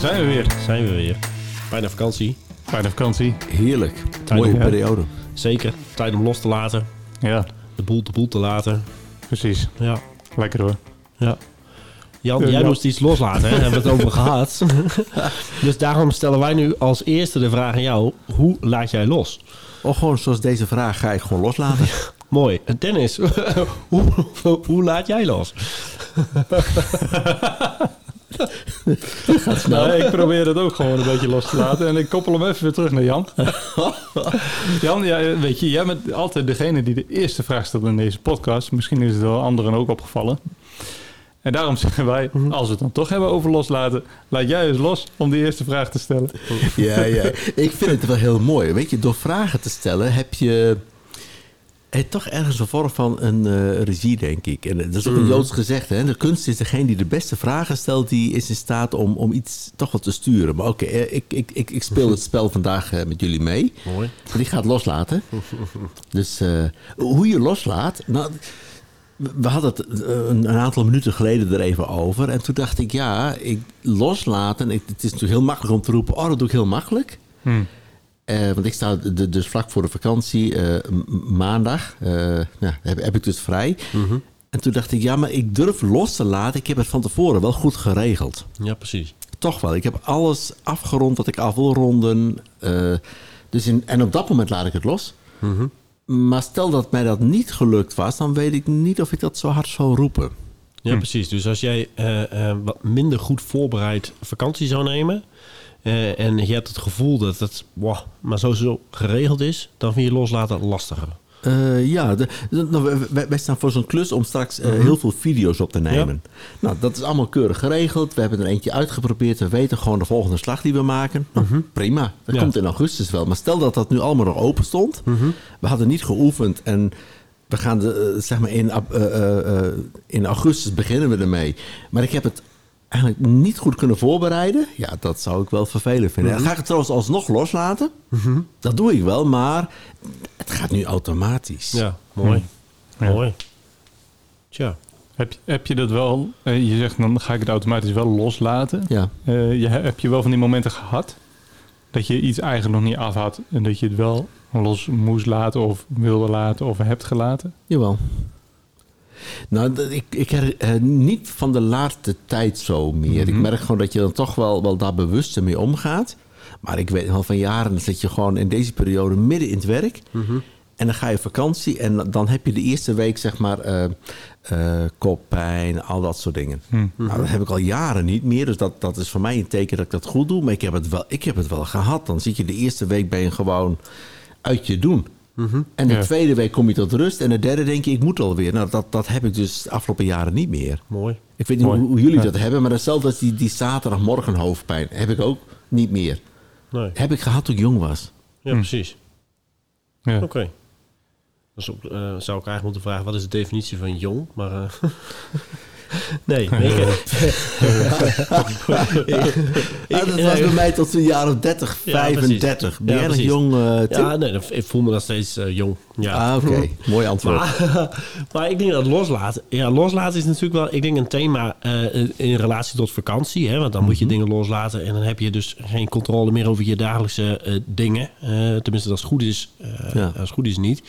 zijn we weer. Zijn we weer. Bijna vakantie. Bijna vakantie. Heerlijk. Tijd Mooie om- periode. Zeker. Tijd om los te laten. Ja, De boel de boel te laten. precies. Ja. Lekker hoor. ja. Jan, Ja, jij ja. moest iets loslaten, hè? Hebben we het over gehad. dus daarom stellen wij nu als eerste de vraag aan jou. Hoe laat jij los? Of gewoon zoals deze vraag ga ik gewoon loslaten. Mooi. En Dennis, hoe, hoe laat jij los? Ik probeer het ook gewoon een beetje los te laten. En ik koppel hem even weer terug naar Jan. Jan, ja, weet je, jij bent altijd degene die de eerste vraag stelt in deze podcast. Misschien is het wel anderen ook opgevallen. En daarom zeggen wij, als we het dan toch hebben over loslaten, laat jij eens los om die eerste vraag te stellen. ja, ja. Ik vind het wel heel mooi. Weet je, door vragen te stellen heb je eh, toch ergens een vorm van een eh, regie, denk ik. En dat is ook een Joods gezegde. Hè? De kunst is degene die de beste vragen stelt, die is in staat om, om iets toch wat te sturen. Maar oké, eh, ik, ik, ik, ik speel het spel vandaag eh, met jullie mee. Mooi. Die gaat loslaten. dus eh, hoe je loslaat. Nou, we hadden het eh, een, aantal minuten geleden er even over. En toen dacht ik, ja, ik loslaten. Ik, het is natuurlijk heel makkelijk om te roepen: oh, dat doe ik heel makkelijk. Hm. Eh, want ik sta de- dus vlak voor de vakantie, eh, maandag, eh, nou, heb, heb ik dus vrij. En toen dacht ik, ja, maar ik durf los te laten. Ik heb het van tevoren wel goed geregeld. Ja, precies. Toch wel. Ik heb alles afgerond wat ik af wil ronden. Dus in, en op dat moment laat ik het los. Maar stel dat mij dat niet gelukt was, dan weet ik niet of ik dat zo hard zou roepen. Ja, precies. Dus als jij wat minder goed voorbereid vakantie zou nemen... eh, en je hebt het gevoel dat het wow, maar zo, zo geregeld is... dan vind je loslaten lastiger. Eh, ja, de, de- nou, wij- staan voor zo'n klus om straks eh, heel veel video's op te nemen. Nou, dat is allemaal keurig geregeld. We hebben er eentje uitgeprobeerd. We weten gewoon de volgende slag die we maken. Nou, Prima, dat Ja. komt in augustus wel. Maar stel dat dat nu allemaal nog open stond. We hadden niet geoefend en we gaan de, zeg maar in, in augustus beginnen we ermee. Maar ik heb het eigenlijk niet goed kunnen voorbereiden. Ja, dat zou ik wel vervelend vinden. Dan ga ik het trouwens alsnog loslaten. Dat doe ik wel, maar het gaat nu automatisch. Ja, mooi. Ja. Mooi. Tja. Heb, je- heb je dat wel, eh, je zegt dan ga ik het automatisch wel loslaten. Ja. Eh, je, heb je wel van die momenten gehad dat je iets eigenlijk nog niet af had en dat je het wel los moest laten of wilde laten of hebt gelaten? Jawel. Nou, ik, ik her, eh, niet van de laatste tijd zo meer. Ik merk gewoon dat je dan toch wel, wel daar bewuster mee omgaat. Maar ik weet al van jaren dat zit je gewoon in deze periode midden in het werk. En dan ga je op vakantie en dan heb je de eerste week zeg maar eh, eh, koppijn, al dat soort dingen. Nou, dat heb ik al jaren niet meer. Dus dat, dat is voor mij een teken dat ik dat goed doe. Maar ik heb het wel, ik heb het wel gehad. Dan zit je de eerste week ben je gewoon uit je doen. En de Ja. tweede week kom je tot rust. En de derde denk je, ik moet alweer. Nou, dat, dat heb ik dus de afgelopen jaren niet meer. Mooi. Ik weet niet Mooi. hoe, hoe jullie Ja. dat hebben. Maar hetzelfde als die, die zaterdagmorgen hoofdpijn. Heb ik ook niet meer. Nee. Heb ik gehad toen ik jong was. Ja, precies. Ja. Oké. Dus ook, eh, zou ik eigenlijk moeten vragen, wat is de definitie van jong? Maar eh, nee, nee, ik- Ja, dat was bij mij tot een jaar of 30, Ja, 35. ben Ja, jij nog jong, eh, Tim? ja, nee, ik voel me nog steeds eh, jong. Ja. Ah, oké. Mooi antwoord. Maar, maar ik denk dat loslaten... Ja, loslaten is natuurlijk wel, ik denk, een thema eh, in relatie tot vakantie. Hè? Want dan moet je dingen loslaten en dan heb je dus geen controle meer over je dagelijkse eh, dingen. Eh, tenminste, als het goed is, eh, Ja. als het goed is niet.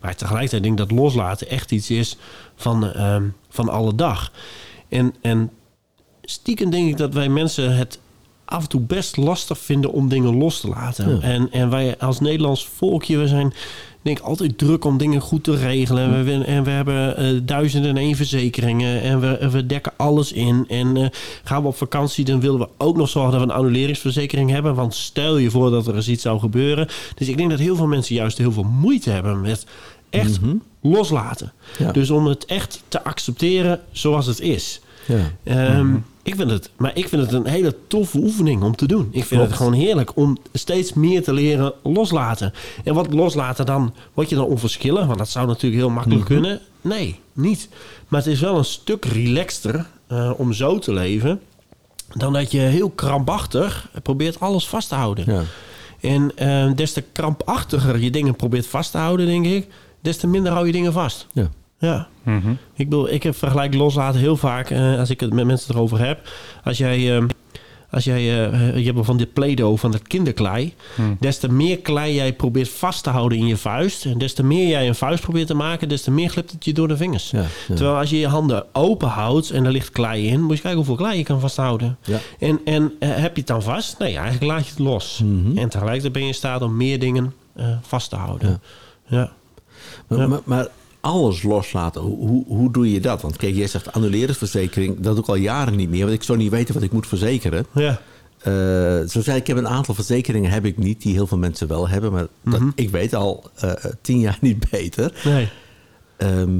Maar tegelijkertijd denk ik dat loslaten echt iets is van, ehm, van alle dag. En, en stiekem denk ik dat wij mensen het af en toe best lastig vinden om dingen los te laten. Ja. En, en wij als Nederlands volkje, we zijn denk ik altijd druk om dingen goed te regelen. En we, en we hebben eh, duizenden en één verzekeringen en we, we dekken alles in. En eh, gaan we op vakantie, dan willen we ook nog zorgen dat we een annuleringsverzekering hebben. Want stel je voor dat er eens iets zou gebeuren. Dus ik denk dat heel veel mensen juist heel veel moeite hebben met echt loslaten. Ja. Dus om het echt te accepteren zoals het is. Ja. Ehm, ik vind het, maar ik vind het een hele toffe oefening om te doen. Ik vind Klopt. het gewoon heerlijk om steeds meer te leren loslaten. En wat loslaten dan? Word je dan onverschillen? Want dat zou natuurlijk heel makkelijk kunnen. Nee, niet. Maar het is wel een stuk relaxter eh, om zo te leven... dan dat je heel krampachtig probeert alles vast te houden. Ja. En eh, des te krampachtiger je dingen probeert vast te houden, denk ik... des te minder hou je dingen vast. Ja. Ja. Mhm. Ik bedoel, ik heb vergelijk loslaten heel vaak eh, als ik het met mensen erover heb. Als jij, ehm, Als jij, eh, je hebt van dit Play-Doh, van het kinderklei. Hm. Des te meer klei jij probeert vast te houden in je vuist. En des te meer jij een vuist probeert te maken, des te meer glipt het je door de vingers. Ja, ja. Terwijl als je je handen open houdt en er ligt klei in, moet je kijken hoeveel klei je kan vasthouden. Ja. En, en eh, heb je het dan vast? Nee, eigenlijk laat je het los. Mhm. En tegelijkertijd ben je in staat om meer dingen eh, vast te houden. Ja. Maar, Ja. maar, maar alles loslaten, hoe, hoe, hoe doe je dat? Want kijk, jij zegt annuleringsverzekering, dat doe ik al jaren niet meer. Want ik zou niet weten wat ik moet verzekeren. Ja. Eh, zoals zei, ik heb een aantal verzekeringen heb ik niet, die heel veel mensen wel hebben. Maar dat, Mhm. ik weet al eh, tien jaar niet beter. Nee. Ehm,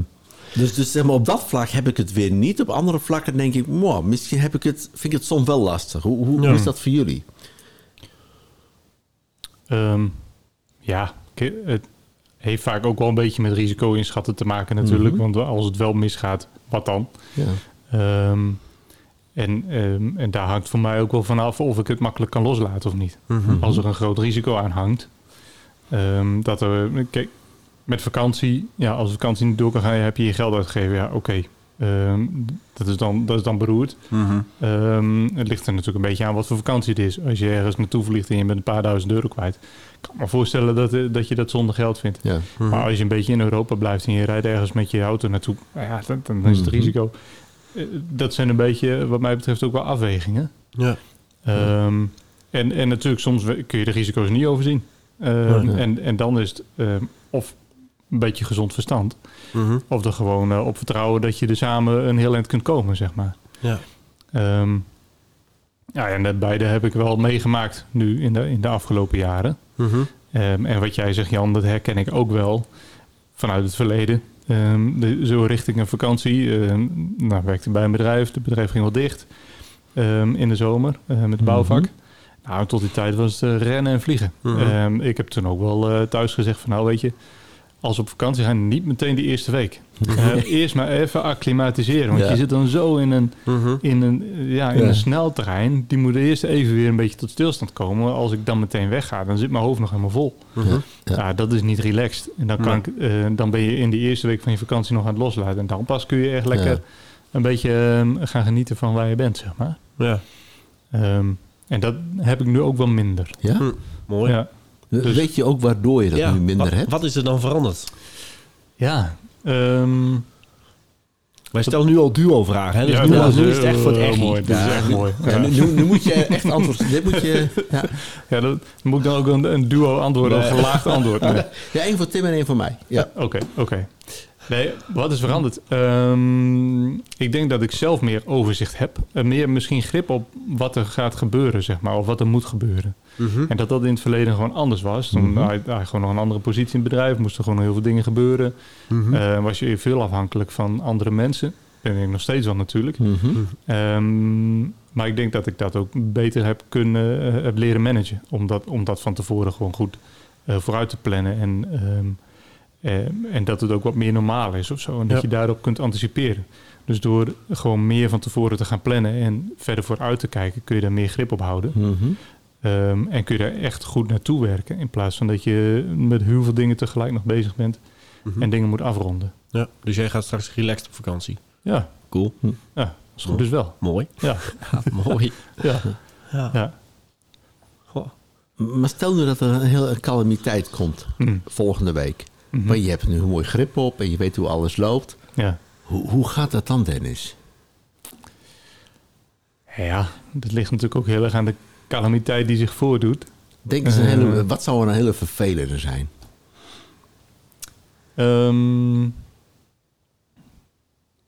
dus, dus zeg maar, op dat vlak heb ik het weer niet. Op andere vlakken denk ik, wow, misschien heb ik het, vind ik het soms wel lastig. Hoe, hoe, Ja. hoe is dat voor jullie? Ehm, ja, het heeft vaak ook wel een beetje met risico inschatten te maken natuurlijk. Mhm. Want als het wel misgaat, wat dan? Ja. Ehm, en, ehm, en daar hangt voor mij ook wel vanaf of ik het makkelijk kan loslaten of niet. Mhm. Als er een groot risico aan hangt. Ehm, dat er, kijk, met vakantie, ja, als de vakantie niet door kan gaan, heb je je geld uitgegeven. Ja, oké. Ehm, dat, is dan, dat is dan beroerd. Mhm. Ehm, het ligt er natuurlijk een beetje aan wat voor vakantie het is. Als je ergens naartoe vliegt en je bent een paar duizend euro kwijt. Ik kan me voorstellen dat, eh, dat je dat zonder geld vindt. Ja. Mhm. Maar als je een beetje in Europa blijft en je rijdt ergens met je auto naartoe, nou ja, dan, dan is het Mhm. risico. Eh, Dat zijn een beetje, wat mij betreft, ook wel afwegingen. Ja. Ehm, en, en natuurlijk, soms kun je de risico's niet overzien. Ja. en, en dan is het ehm, of een beetje gezond verstand, Mhm. of er gewoon eh, op vertrouwen dat je er samen een heel eind kunt komen, zeg maar. Ja. Ehm, ja, en dat beide heb ik wel meegemaakt nu in de, in de afgelopen jaren. Mhm. Ehm, en wat jij zegt, Jan, dat herken ik ook wel vanuit het verleden. Ehm, de, zo richting een vakantie. nou, werkte bij een bedrijf. Het bedrijf ging wel dicht in de zomer eh, met het bouwvak. Mhm. Nou, tot die tijd was het eh, rennen en vliegen. Mhm. Ik heb toen ook wel thuis gezegd van nou weet je, als we op vakantie gaan, niet meteen die eerste week. Eh, eerst maar even acclimatiseren. Want Ja. je zit dan zo in een, Mhm. in een, ja, in Ja. een snelterrein. Die moet eerst even weer een beetje tot stilstand komen. Als ik dan meteen wegga, dan zit mijn hoofd nog helemaal vol. Mhm. Ja. Ja, dat is niet relaxed. En dan, kan ik, eh, dan ben je in die eerste week van je vakantie nog aan het loslaten. En dan pas kun je echt lekker Ja. een beetje ehm, gaan genieten van waar je bent, zeg maar. Ja. Ehm, en dat heb ik nu ook wel minder. Ja? Hm. Mooi. Ja, Dus- Weet je ook waardoor je dat Ja, nu minder wat, hebt? Wat is er dan veranderd? ja ehm, Wij stellen nu al duo-vragen. Hè? Dus ja, nu, is het echt voor het heel echt. mooi. Dit is echt mooi. Ja, Ja. nu, nu- nu moet je echt antwoord... Dit moet je... Ja, Ja, dat moet ik dan ook een, een duo antwoorden of Nee. een gelaagd antwoord. Nee. ja één voor Tim en één voor mij. Ja. Oké, oké. Nee, wat is veranderd? Ehm, ik denk dat ik zelf meer overzicht heb. En meer misschien grip op wat er gaat gebeuren, zeg maar. Of wat er moet gebeuren. Mhm. En dat dat in het verleden gewoon anders was. Toen Mhm. had je had je gewoon nog een andere positie in het bedrijf. Moesten gewoon heel veel dingen gebeuren. Mhm. Eh, was je veel afhankelijk van andere mensen. Ben ik nog steeds wel natuurlijk. Ehm, maar ik denk dat ik dat ook beter heb kunnen eh, heb leren managen. Om dat, om dat van tevoren gewoon goed eh, vooruit te plannen. En, ehm, eh, en dat het ook wat meer normaal is of zo. En dat Ja. je daarop kunt anticiperen. Dus door gewoon meer van tevoren te gaan plannen en verder vooruit te kijken, kun je daar meer grip op houden. Mhm. Ehm, en kun je daar echt goed naartoe werken. In plaats van dat je met heel veel dingen tegelijk nog bezig bent Mhm. en dingen moet afronden. Ja, dus jij gaat straks relaxed op vakantie. Ja, Cool. ja is goed dus wel. Mooi. Ja, Ja, mooi. ja, Ja. ja. Goh. Maar stel nu dat er een hele calamiteit komt Hm. volgende week. Mhm. Maar je hebt nu een mooi grip op en je weet hoe alles loopt. ja. Hoe, hoe gaat dat dan, Dennis? Ja, dat ligt natuurlijk ook heel erg aan de calamiteit die zich voordoet. Denk eens een Eh. hele, wat zou een hele vervelende zijn? Ehm,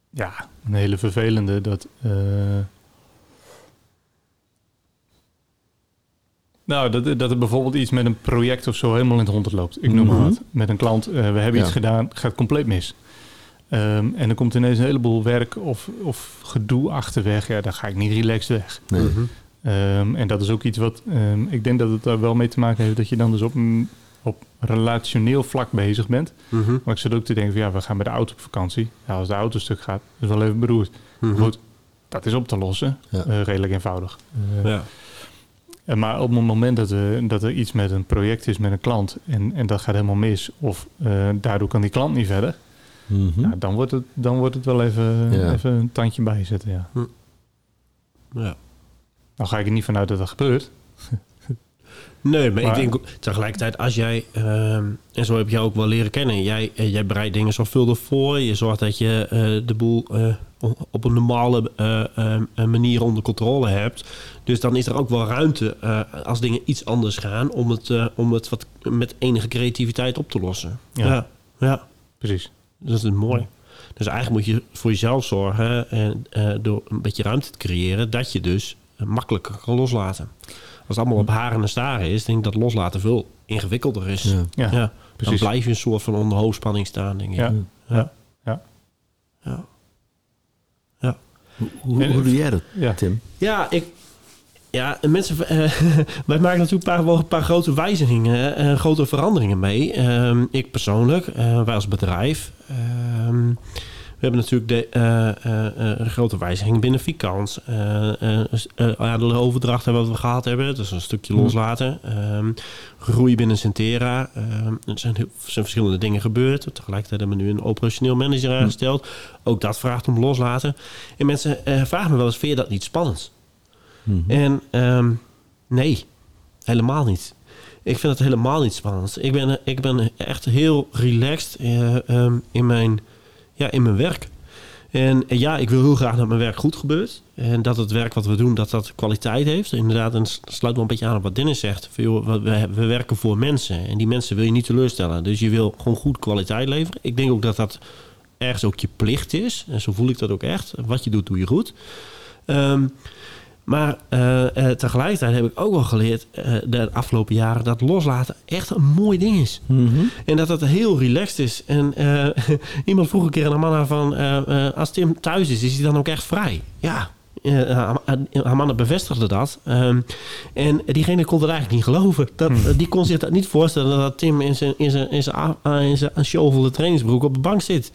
ja, een hele vervelende dat. eh, nou, dat, dat er bijvoorbeeld iets met een project of zo helemaal in het honderd loopt. Ik noem maar Mhm. wat. Met een klant, eh, we hebben Ja. iets gedaan, gaat compleet mis. Ehm, en er komt ineens een heleboel werk of, of gedoe achterweg. Ja, dan ga ik niet relaxed weg. Nee. Mhm. Ehm, en dat is ook iets wat ehm, ik denk dat het daar wel mee te maken heeft dat je dan dus op, een- op relationeel vlak bezig bent. Mhm. Maar ik zit ook te denken van ja, we gaan met de auto op vakantie. Ja, als de auto stuk gaat, is wel even beroerd. Mhm. Goed, dat is op te lossen. Ja. Eh, redelijk eenvoudig. Eh, Ja. en Maar op het moment dat er, dat er iets met een project is met een klant en, en dat gaat helemaal mis, of eh, daardoor kan die klant niet verder, Mhm. ja, dan, wordt het, dan wordt het wel even, Ja. even een tandje bijzetten. Ja. Ja. Nou ga ik er niet vanuit dat dat gebeurt. Nee, maar, Maar- ik denk tegelijkertijd als jij, ehm, en zo heb je ook wel leren kennen, jij, eh, jij bereidt dingen zorgvuldig voor. Je zorgt dat je eh, de boel eh, op een normale eh, eh, eh, manier onder controle hebt. Dus dan is er ook wel ruimte als dingen iets anders gaan om het, om het wat met enige creativiteit op te lossen. Ja. Ja, ja, Precies. dat is mooi. Dus eigenlijk moet je voor jezelf zorgen en door een beetje ruimte te creëren, dat je dus makkelijker kan loslaten. Als het allemaal op haren en staren is, denk ik dat loslaten veel ingewikkelder is. Ja. Ja, Ja, dan precies. blijf je een soort van onder hoogspanning staan, denk ik. Ja. Ja. Ja. Ja. Hoe, hoe, En- hoe doe jij dat, Ja. Tim? Ja, ik. Ja, en mensen. eh, wij maken natuurlijk een paar, wel een paar grote wijzigingen en grote veranderingen mee. Ehm, ik persoonlijk, eh, wij als bedrijf. Hebben natuurlijk de eh, eh, grote wijzigingen binnen overdracht hebben wat we gehad hebben. Is een stukje Hmm. loslaten. Ehm, groei binnen Centera. Ehm, er, zijn, er zijn verschillende dingen gebeurd. Tegelijkertijd hebben we nu een operationeel manager aangesteld. Ook dat vraagt om loslaten. En mensen vragen me wel eens, vind je dat niet spannend? Mhm. En ehm, nee, helemaal niet. Ik vind het helemaal niet spannend. Ik ben, ik ben echt heel relaxed in, mijn, ja, in mijn werk. En ja, ik wil heel graag dat mijn werk goed gebeurt. En dat het werk wat we doen, dat dat kwaliteit heeft. Inderdaad, en sluit wel een beetje aan op wat Dennis zegt. We, we- we werken voor mensen. En die mensen wil je niet teleurstellen. Dus je wil gewoon goed kwaliteit leveren. Ik denk ook dat dat ergens ook je plicht is. En zo voel ik dat ook echt. Wat je doet, doe je goed. Ehm, maar eh, eh, tegelijkertijd heb ik ook wel geleerd eh, de afgelopen jaren dat loslaten echt een mooi ding is. Mhm. En dat het heel relaxed is. En iemand vroeg een keer aan Amanda van... eh, eh, als Tim thuis is, is hij dan ook echt vrij? Ja, eh, Am- Amanda bevestigde dat. Ehm, en diegene kon het eigenlijk niet geloven. Dat, Die kon zich dat niet voorstellen dat Tim in zijn, in zijn, in zijn, eh, in zijn shovelende trainingsbroek op de bank zit.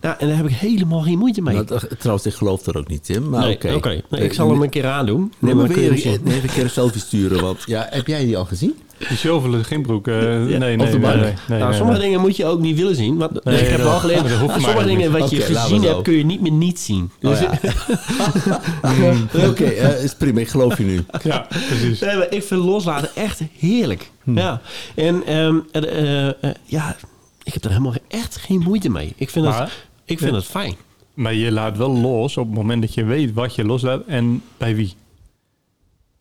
Nou, en daar heb ik helemaal geen moeite mee. Nou, dat- trouwens, ik geloof er ook niet, Tim. Maar nee, oké. Nee, ik zal hem een keer aandoen. Nee, maar kun je je nee, even een keer een selfie sturen? Want ja, heb jij die al gezien? Die shovelen geen broek. eh, nee, nee, op de nee, bank. nee, nee, nou, nee, sommige nee. dingen moet je ook niet willen zien. Want Nee, ik heb dat- wel geleerd, dat sommige dingen wat je gezien hebt, kun je niet meer niet zien. Dus, Oh, ja. Oké, eh, is prima. Ik geloof je nu. Ja, precies. Nee, maar ik vind loslaten echt heerlijk. Hm. Ja. En ehm, eh, ja, ik heb er helemaal echt geen moeite mee. Ik vind, Maar, ik vind Ja. het fijn. maar je laat wel los op het moment dat je weet wat je loslaat en bij wie.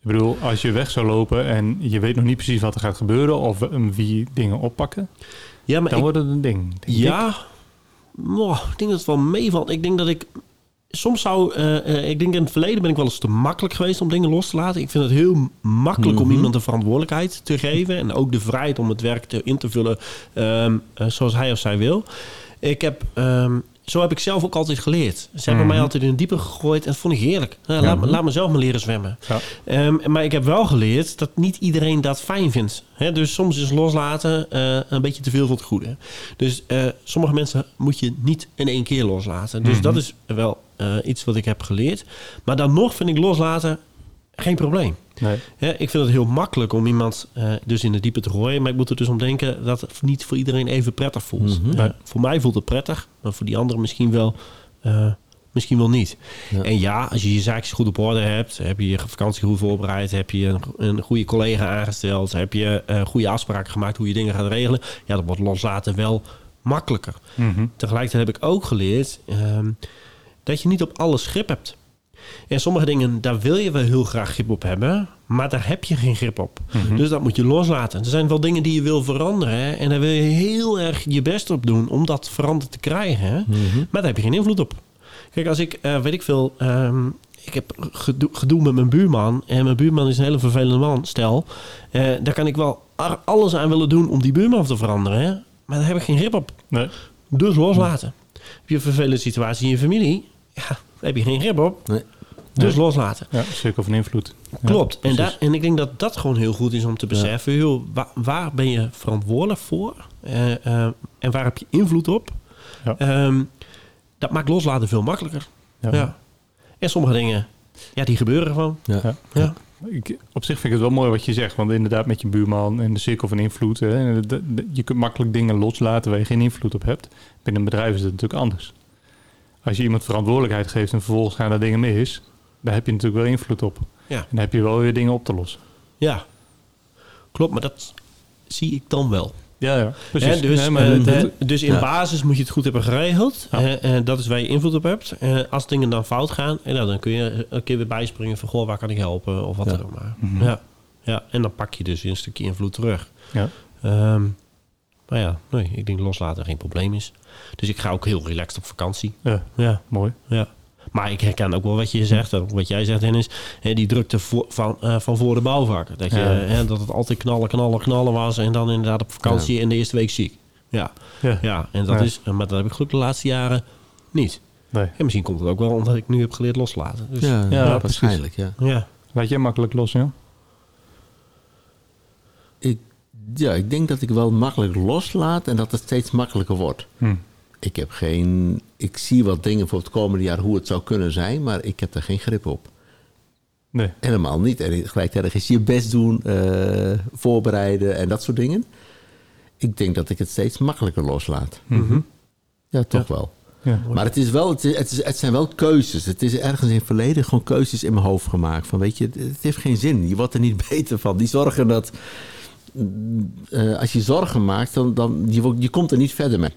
Ik bedoel, als je weg zou lopen en je weet nog niet precies wat er gaat gebeuren of wie dingen oppakken, Ja, maar dan ik, wordt het een ding. ik. ja, oh, ik denk dat het wel meevalt. Ik denk dat ik soms zou, eh, eh, ik denk in het verleden ben ik wel eens te makkelijk geweest om dingen los te laten. Ik vind het heel makkelijk om Mhm. iemand de verantwoordelijkheid te geven en ook de vrijheid om het werk te, in te vullen ehm, eh, zoals hij of zij wil. Ik heb, ehm, zo heb ik zelf ook altijd geleerd. Ze hebben Mhm. mij altijd in het diepe gegooid en dat vond ik heerlijk. Nou, laat, me- laat mezelf maar leren zwemmen. Ja. Ehm, maar ik heb wel geleerd dat niet iedereen dat fijn vindt. Dus soms is loslaten eh, een beetje te veel voor het goede. Dus eh, sommige mensen moet je niet in één keer loslaten. Dus Mhm. dat is wel eh, iets wat ik heb geleerd. Maar dan nog vind ik loslaten geen probleem. Nee. Hè, ik vind het heel makkelijk om iemand eh, dus in de diepe te gooien. Maar ik moet er dus om denken dat het niet voor iedereen even prettig voelt. Mhm. Voor mij voelt het prettig, maar voor die anderen misschien wel, eh, misschien wel niet. Ja. En ja, als je je zaakjes goed op orde hebt, heb je je vakantie goed voorbereid, heb je een, een goede collega aangesteld, heb je eh, goede afspraken gemaakt hoe je dingen gaat regelen, ja, dan wordt loslaten wel makkelijker. Mhm. Tegelijkertijd heb ik ook geleerd ehm, dat je niet op alles grip hebt. En sommige dingen, daar wil je wel heel graag grip op hebben, maar daar heb je geen grip op. Mhm. Dus dat moet je loslaten. Er zijn wel dingen die je wil veranderen hè, en daar wil je heel erg je best op doen om dat veranderd te krijgen. Hè. Mhm. Maar daar heb je geen invloed op. Kijk, als ik, eh, weet ik veel, ehm, ik heb gedoe, gedoe met mijn buurman. En mijn buurman is een hele vervelende man, stel. eh, daar kan ik wel alles aan willen doen om die buurman te veranderen. Hè? Maar daar heb ik geen grip op. Nee. Dus loslaten. Heb je een vervelende situatie in je familie? Ja, daar heb je geen grip op. Nee. Dus loslaten. Ja, cirkel van invloed. Ja, Klopt. en, daar, en ik denk dat dat gewoon heel goed is om te beseffen. joh, waar, waar ben je verantwoordelijk voor? Eh, eh, en waar heb je invloed op? Ja. Ehm, dat maakt loslaten veel makkelijker. Ja. Ja. En sommige dingen, ja, die gebeuren gewoon. Ja. Ja. Ja. Ik, op zich vind ik het wel mooi wat je zegt. Want inderdaad met je buurman en de cirkel van invloed. Hè, de- de- je kunt makkelijk dingen loslaten waar je geen invloed op hebt. Binnen een bedrijf is het natuurlijk anders. Als je iemand verantwoordelijkheid geeft en vervolgens gaan er dingen mis. Daar heb je natuurlijk wel invloed op. Ja. En dan heb je wel weer dingen op te lossen. Ja, klopt, maar dat zie ik dan wel. Ja, ja. Precies. Hè, dus, Nee, maar eh, dus in Ja. basis moet je het goed hebben geregeld. Ja. Eh, eh, dat is waar je invloed op hebt. Als dingen dan fout gaan, en nou, dan kun je een keer weer bijspringen van... goh, waar kan ik helpen? Of wat dan ook maar. Mhm. ja. ja, en dan pak je dus een stukje invloed terug. ja. Ehm, maar ja, nee, ik denk loslaten geen probleem is. Dus ik ga ook heel relaxed op vakantie. ja, Ja, mooi. ja. Maar ik herken ook wel wat je zegt, en wat jij zegt, Dennis. Hè, die drukte voor, van, eh, van voor de bouwvak. Dat, je, Ja. hè, dat het altijd knallen, knallen, knallen was. En dan inderdaad op vakantie en de eerste week ziek. Ja, Ja. ja en dat Ja. is, maar dat heb ik gelukkig de laatste jaren niet. Nee. En misschien komt het ook wel omdat ik nu heb geleerd loslaten. Dus, Ja, Ja, ja, waarschijnlijk, ja. ja. Laat jij makkelijk los, ja? Ik, ja, ik denk dat ik wel makkelijk loslaat en dat het steeds makkelijker wordt. Hm. Ik heb geen... Ik zie wat dingen voor het komende jaar hoe het zou kunnen zijn, maar ik heb er geen grip op. Nee. Helemaal niet. En gelijktijdig is je best doen, eh, voorbereiden en dat soort dingen. Ik denk dat ik het steeds makkelijker loslaat. Mhm. Ja, toch wel. Ja. Maar het, is wel, het, is, het, is- het zijn wel keuzes. Het is ergens in het verleden gewoon keuzes in mijn hoofd gemaakt. Van weet je, het, het heeft geen zin. Je wordt er niet beter van. Die zorgen dat... eh, als je zorgen maakt, dan, dan je, je komt er niet verder mee.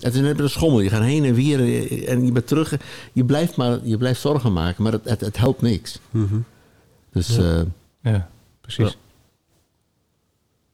Het is net een schommel. Je gaat heen en weer en- en je bent terug. Je blijft, maar, je blijft zorgen maken, maar het, het, het helpt niks. Mhm. Dus Ja. eh, ja, precies. Ja.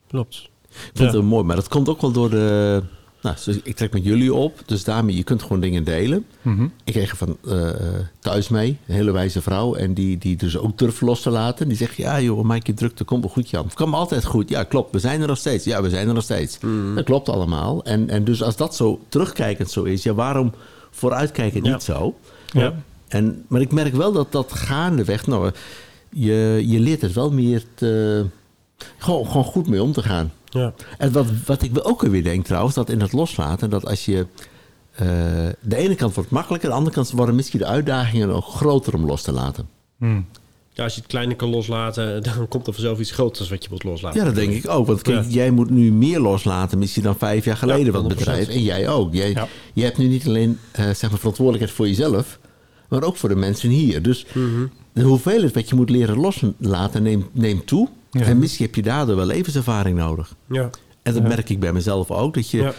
Klopt. ik vind Ja. het mooi. Maar dat komt ook wel door de... Nou, dus ik trek met jullie op. Dus daarmee, je kunt gewoon dingen delen. Mhm. Ik kreeg er van eh, thuis mee, een hele wijze vrouw. En die, die dus ook durft los te laten. Die zegt, ja joh, maak je druk, dat komt wel goed Jan. Het kwam altijd goed. Ja, klopt, we zijn er nog steeds. Ja, we zijn er nog steeds. Dat klopt allemaal. En, en dus als dat zo terugkijkend zo is, ja, waarom vooruitkijkend Ja. niet zo? Ja. En, maar ik merk wel dat dat gaandeweg, nou, je, je leert het wel meer te, gewoon, gewoon goed mee om te gaan. Ja. En wat, wat ik ook weer denk trouwens, dat in het loslaten, dat als je... eh, de ene kant wordt het makkelijker, de andere kant worden misschien de uitdagingen ook groter om los te laten. Hm. ja, als je het kleine kan loslaten, dan komt er vanzelf iets groters wat je wilt loslaten. Ja, dat denk ik ook. Want kijk, Ja. jij moet nu meer loslaten misschien dan vijf jaar geleden Ja, wat 100%. betreft. En jij ook. Jij, Ja. Je hebt nu niet alleen eh, zeg maar verantwoordelijkheid voor jezelf, maar ook voor de mensen hier. Dus Mhm. de hoeveelheid wat je moet leren loslaten neemt, neemt toe. Ja. En misschien heb je daardoor wel levenservaring nodig. Ja. En dat Ja. merk ik bij mezelf ook. Dat je Ja.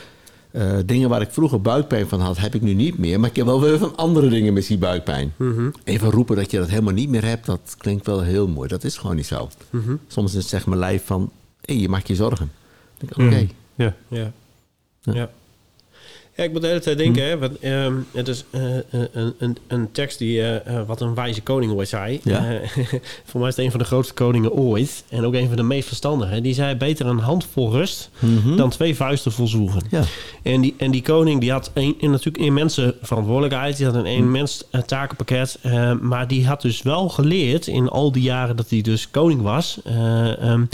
eh, dingen waar ik vroeger buikpijn van had, heb ik nu niet meer. Maar ik heb wel weer van andere dingen misschien buikpijn. Mhm. Even roepen dat je dat helemaal niet meer hebt, dat klinkt wel heel mooi. Dat is gewoon niet zo. Mhm. Soms is zeg mijn lijf van, hé, je maakt je zorgen. Ik, oké. Hm. Ja. Ja. Ja. ja. Ja, ik moet de hele tijd denken, hè, want, ehm, het is eh, eh, een, een, een tekst die, eh, wat een wijze koning ooit zei. Ja. Voor mij is het een van de grootste koningen ooit. En ook een van de meest verstandige. Die zei, beter een handvol rust Mhm. dan twee vuisten vol zwoegen. Ja. En die, en die koning die had een, een, natuurlijk immense verantwoordelijkheid. Die had een immens takenpakket. maar die had dus wel geleerd in al die jaren dat hij dus koning was... eh, ehm,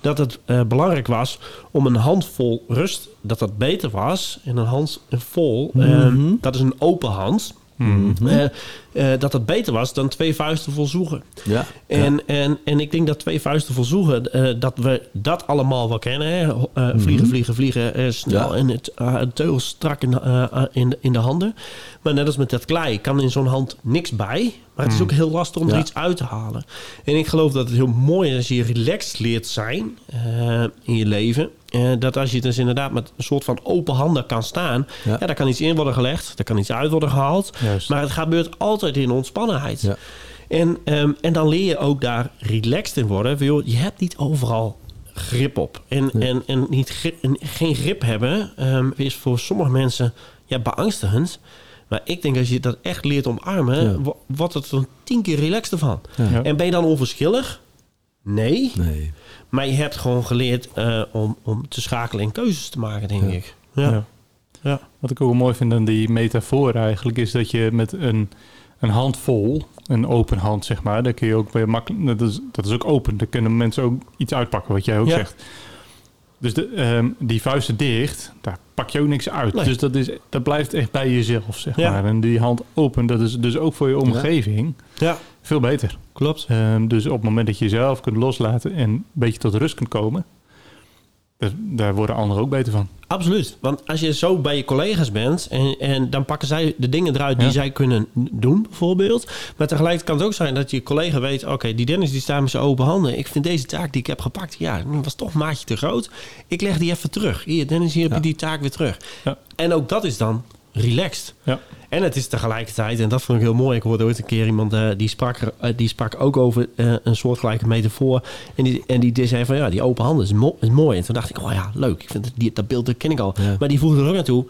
dat het belangrijk was om een handvol rust, dat dat beter was. En een handvol, eh, Mhm. dat is een open hand... Hm. eh, eh, dat dat beter was dan twee vuisten vol zwoegen. Ja. En, en, en ik denk dat twee vuisten vol zoegen, dat we dat allemaal wel kennen. Hè? Eh, vliegen, vliegen, vliegen, snel Ja. en het teugel strak in, in, de, in de handen. Maar net als met dat klei kan in zo'n hand niks bij. Maar het is ook heel lastig om er iets uit te halen. En ik geloof dat het heel mooi is als je relaxed leert zijn in je leven. Eh, dat als je dus inderdaad met een soort van open handen kan staan. Ja. Ja. daar kan iets in worden gelegd. Daar kan iets uit worden gehaald. Juist. Maar het gebeurt altijd in ontspannenheid. Ja. En, ehm, en dan leer je ook daar relaxed in worden. Van, joh, je hebt niet overal grip op. En, en, en niet grip- en geen grip hebben ehm, is voor sommige mensen ja, beangstigend. Maar ik denk als je dat echt leert omarmen, Ja. wordt het er tien keer relaxter van. Ja. En ben je dan onverschillig? Nee. Nee. Maar je hebt gewoon geleerd eh, om, om te schakelen en keuzes te maken, denk Ja. ik. Ja. Ja. Ja. Wat ik ook mooi vind aan die metafoor eigenlijk... is dat je met een, een hand vol, een open hand zeg maar... daar kun je ook weer makkelijk... Dat is, dat is ook open. Daar kunnen mensen ook iets uitpakken, wat jij ook Ja. zegt. Dus de, ehm, die vuisten dicht, daar pak je ook niks uit. Nee. Dus dat, is, dat blijft echt bij jezelf, zeg maar. En die hand open, dat is dus ook voor je omgeving ja, veel beter. klopt. Ehm, dus op het moment dat je jezelf kunt loslaten en een beetje tot rust kunt komen, daar worden anderen ook beter van. Absoluut. Want als je zo bij je collega's bent en, en dan pakken zij de dingen eruit die Ja. zij kunnen doen, bijvoorbeeld. Maar tegelijkertijd kan het ook zijn dat je collega weet: oké, die Dennis die staat met zijn open handen. Ik vind deze taak die ik heb gepakt, ja, was toch een maatje te groot. Ik leg die even terug. Hier, Dennis, hier heb je die taak weer terug. Ja. En ook dat is dan relaxed. Ja. En het is tegelijkertijd, en dat vond ik heel mooi. Ik hoorde ooit een keer iemand eh, die, sprak, eh, die sprak ook over eh, een soortgelijke metafoor. En die, en die zei van ja, die open handen is, mo- is mooi. En toen dacht ik, oh ja, leuk. Ik vind het, die, dat beeld dat ken ik al. Ja. Maar die voegde er ook naartoe.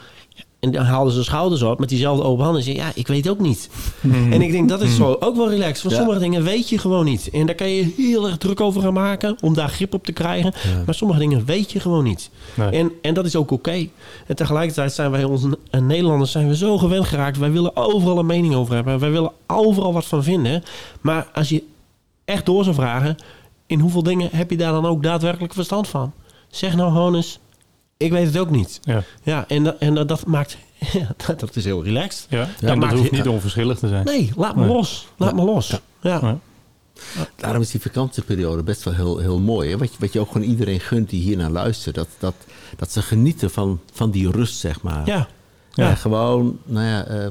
En dan haalden ze schouders op met diezelfde open handen. En zei, ja, ik weet ook niet. En ik denk dat is zo ook wel relaxed. Want Ja. sommige dingen weet je gewoon niet. En daar kan je heel erg druk over gaan maken om daar grip op te krijgen. Maar sommige dingen weet je gewoon niet. Nee. En, en dat is ook oké. En tegelijkertijd zijn wij ons eh, Nederlanders zijn we zo gewend geraakt. Wij willen overal een mening over hebben. Wij willen overal wat van vinden. Maar als je echt door zou vragen... in hoeveel dingen heb je daar dan ook daadwerkelijk verstand van? Zeg nou gewoon eens... Ik weet het ook niet. Ja. Ja, en, dat- en dat, dat maakt... Ja, dat, is heel relaxed. Ja. Dat en dat maakt- hoeft niet onverschillig te zijn. Nee, laat me Nee. los. Laat me los. Ja. Ja. Daarom is die vakantieperiode best wel heel, heel mooi. Hè? Wat, je, wat je ook gewoon iedereen gunt die hier naar luistert. Dat, dat, dat ze genieten van, van die rust, zeg maar. Ja. Ja, Ja. gewoon, nou ja, eh,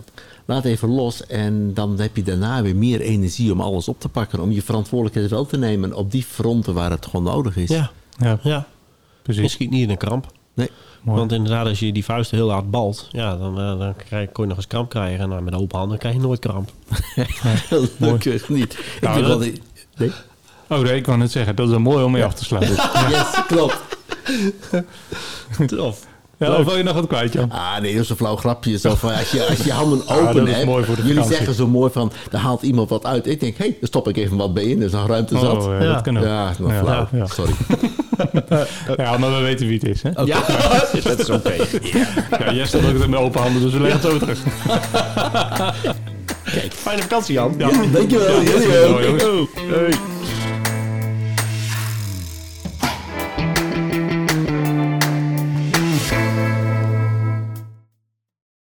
laat even los. En dan heb je daarna weer meer energie om alles op te pakken. Om je verantwoordelijkheid wel te nemen op die fronten waar het gewoon nodig is. Ja. Ja, ja. Je precies. schiet niet in een kramp. Nee, Mooi. Want inderdaad, als je die vuisten heel hard balt, ja, dan, eh, dan krijg, kon je nog eens kramp krijgen. En nou, met open handen krijg je nooit kramp. gelukkig niet. Ik Nou, dat- wel die- nee? Oh, nee, ik wou net zeggen, dat is een mooi om mee af te sluiten. Yes, klopt. Tof. Ja, of wil je nog wat kwijt, Jan? Ah, nee, dat is een flauw grapje. Zo van, als, je, als je handen Ah, open dat is hebt. mooi voor de jullie vakantie. zeggen zo mooi van, daar haalt iemand wat uit. Ik denk, hé, hey, daar stop ik even wat bij in. Er is nog ruimte zat. Oh, ja, Ja. dat kan ook. ja, nog Ja. flauw. Ja. Sorry. Ja, maar we weten wie het is, hè? Ja, dat is oké. Ja, jij staat ook met open handen, dus we leggen het zo terug. Fijne vakantie, Jan. Ja. Dankjewel. Ja, jullie dankjewel. Oh, hey.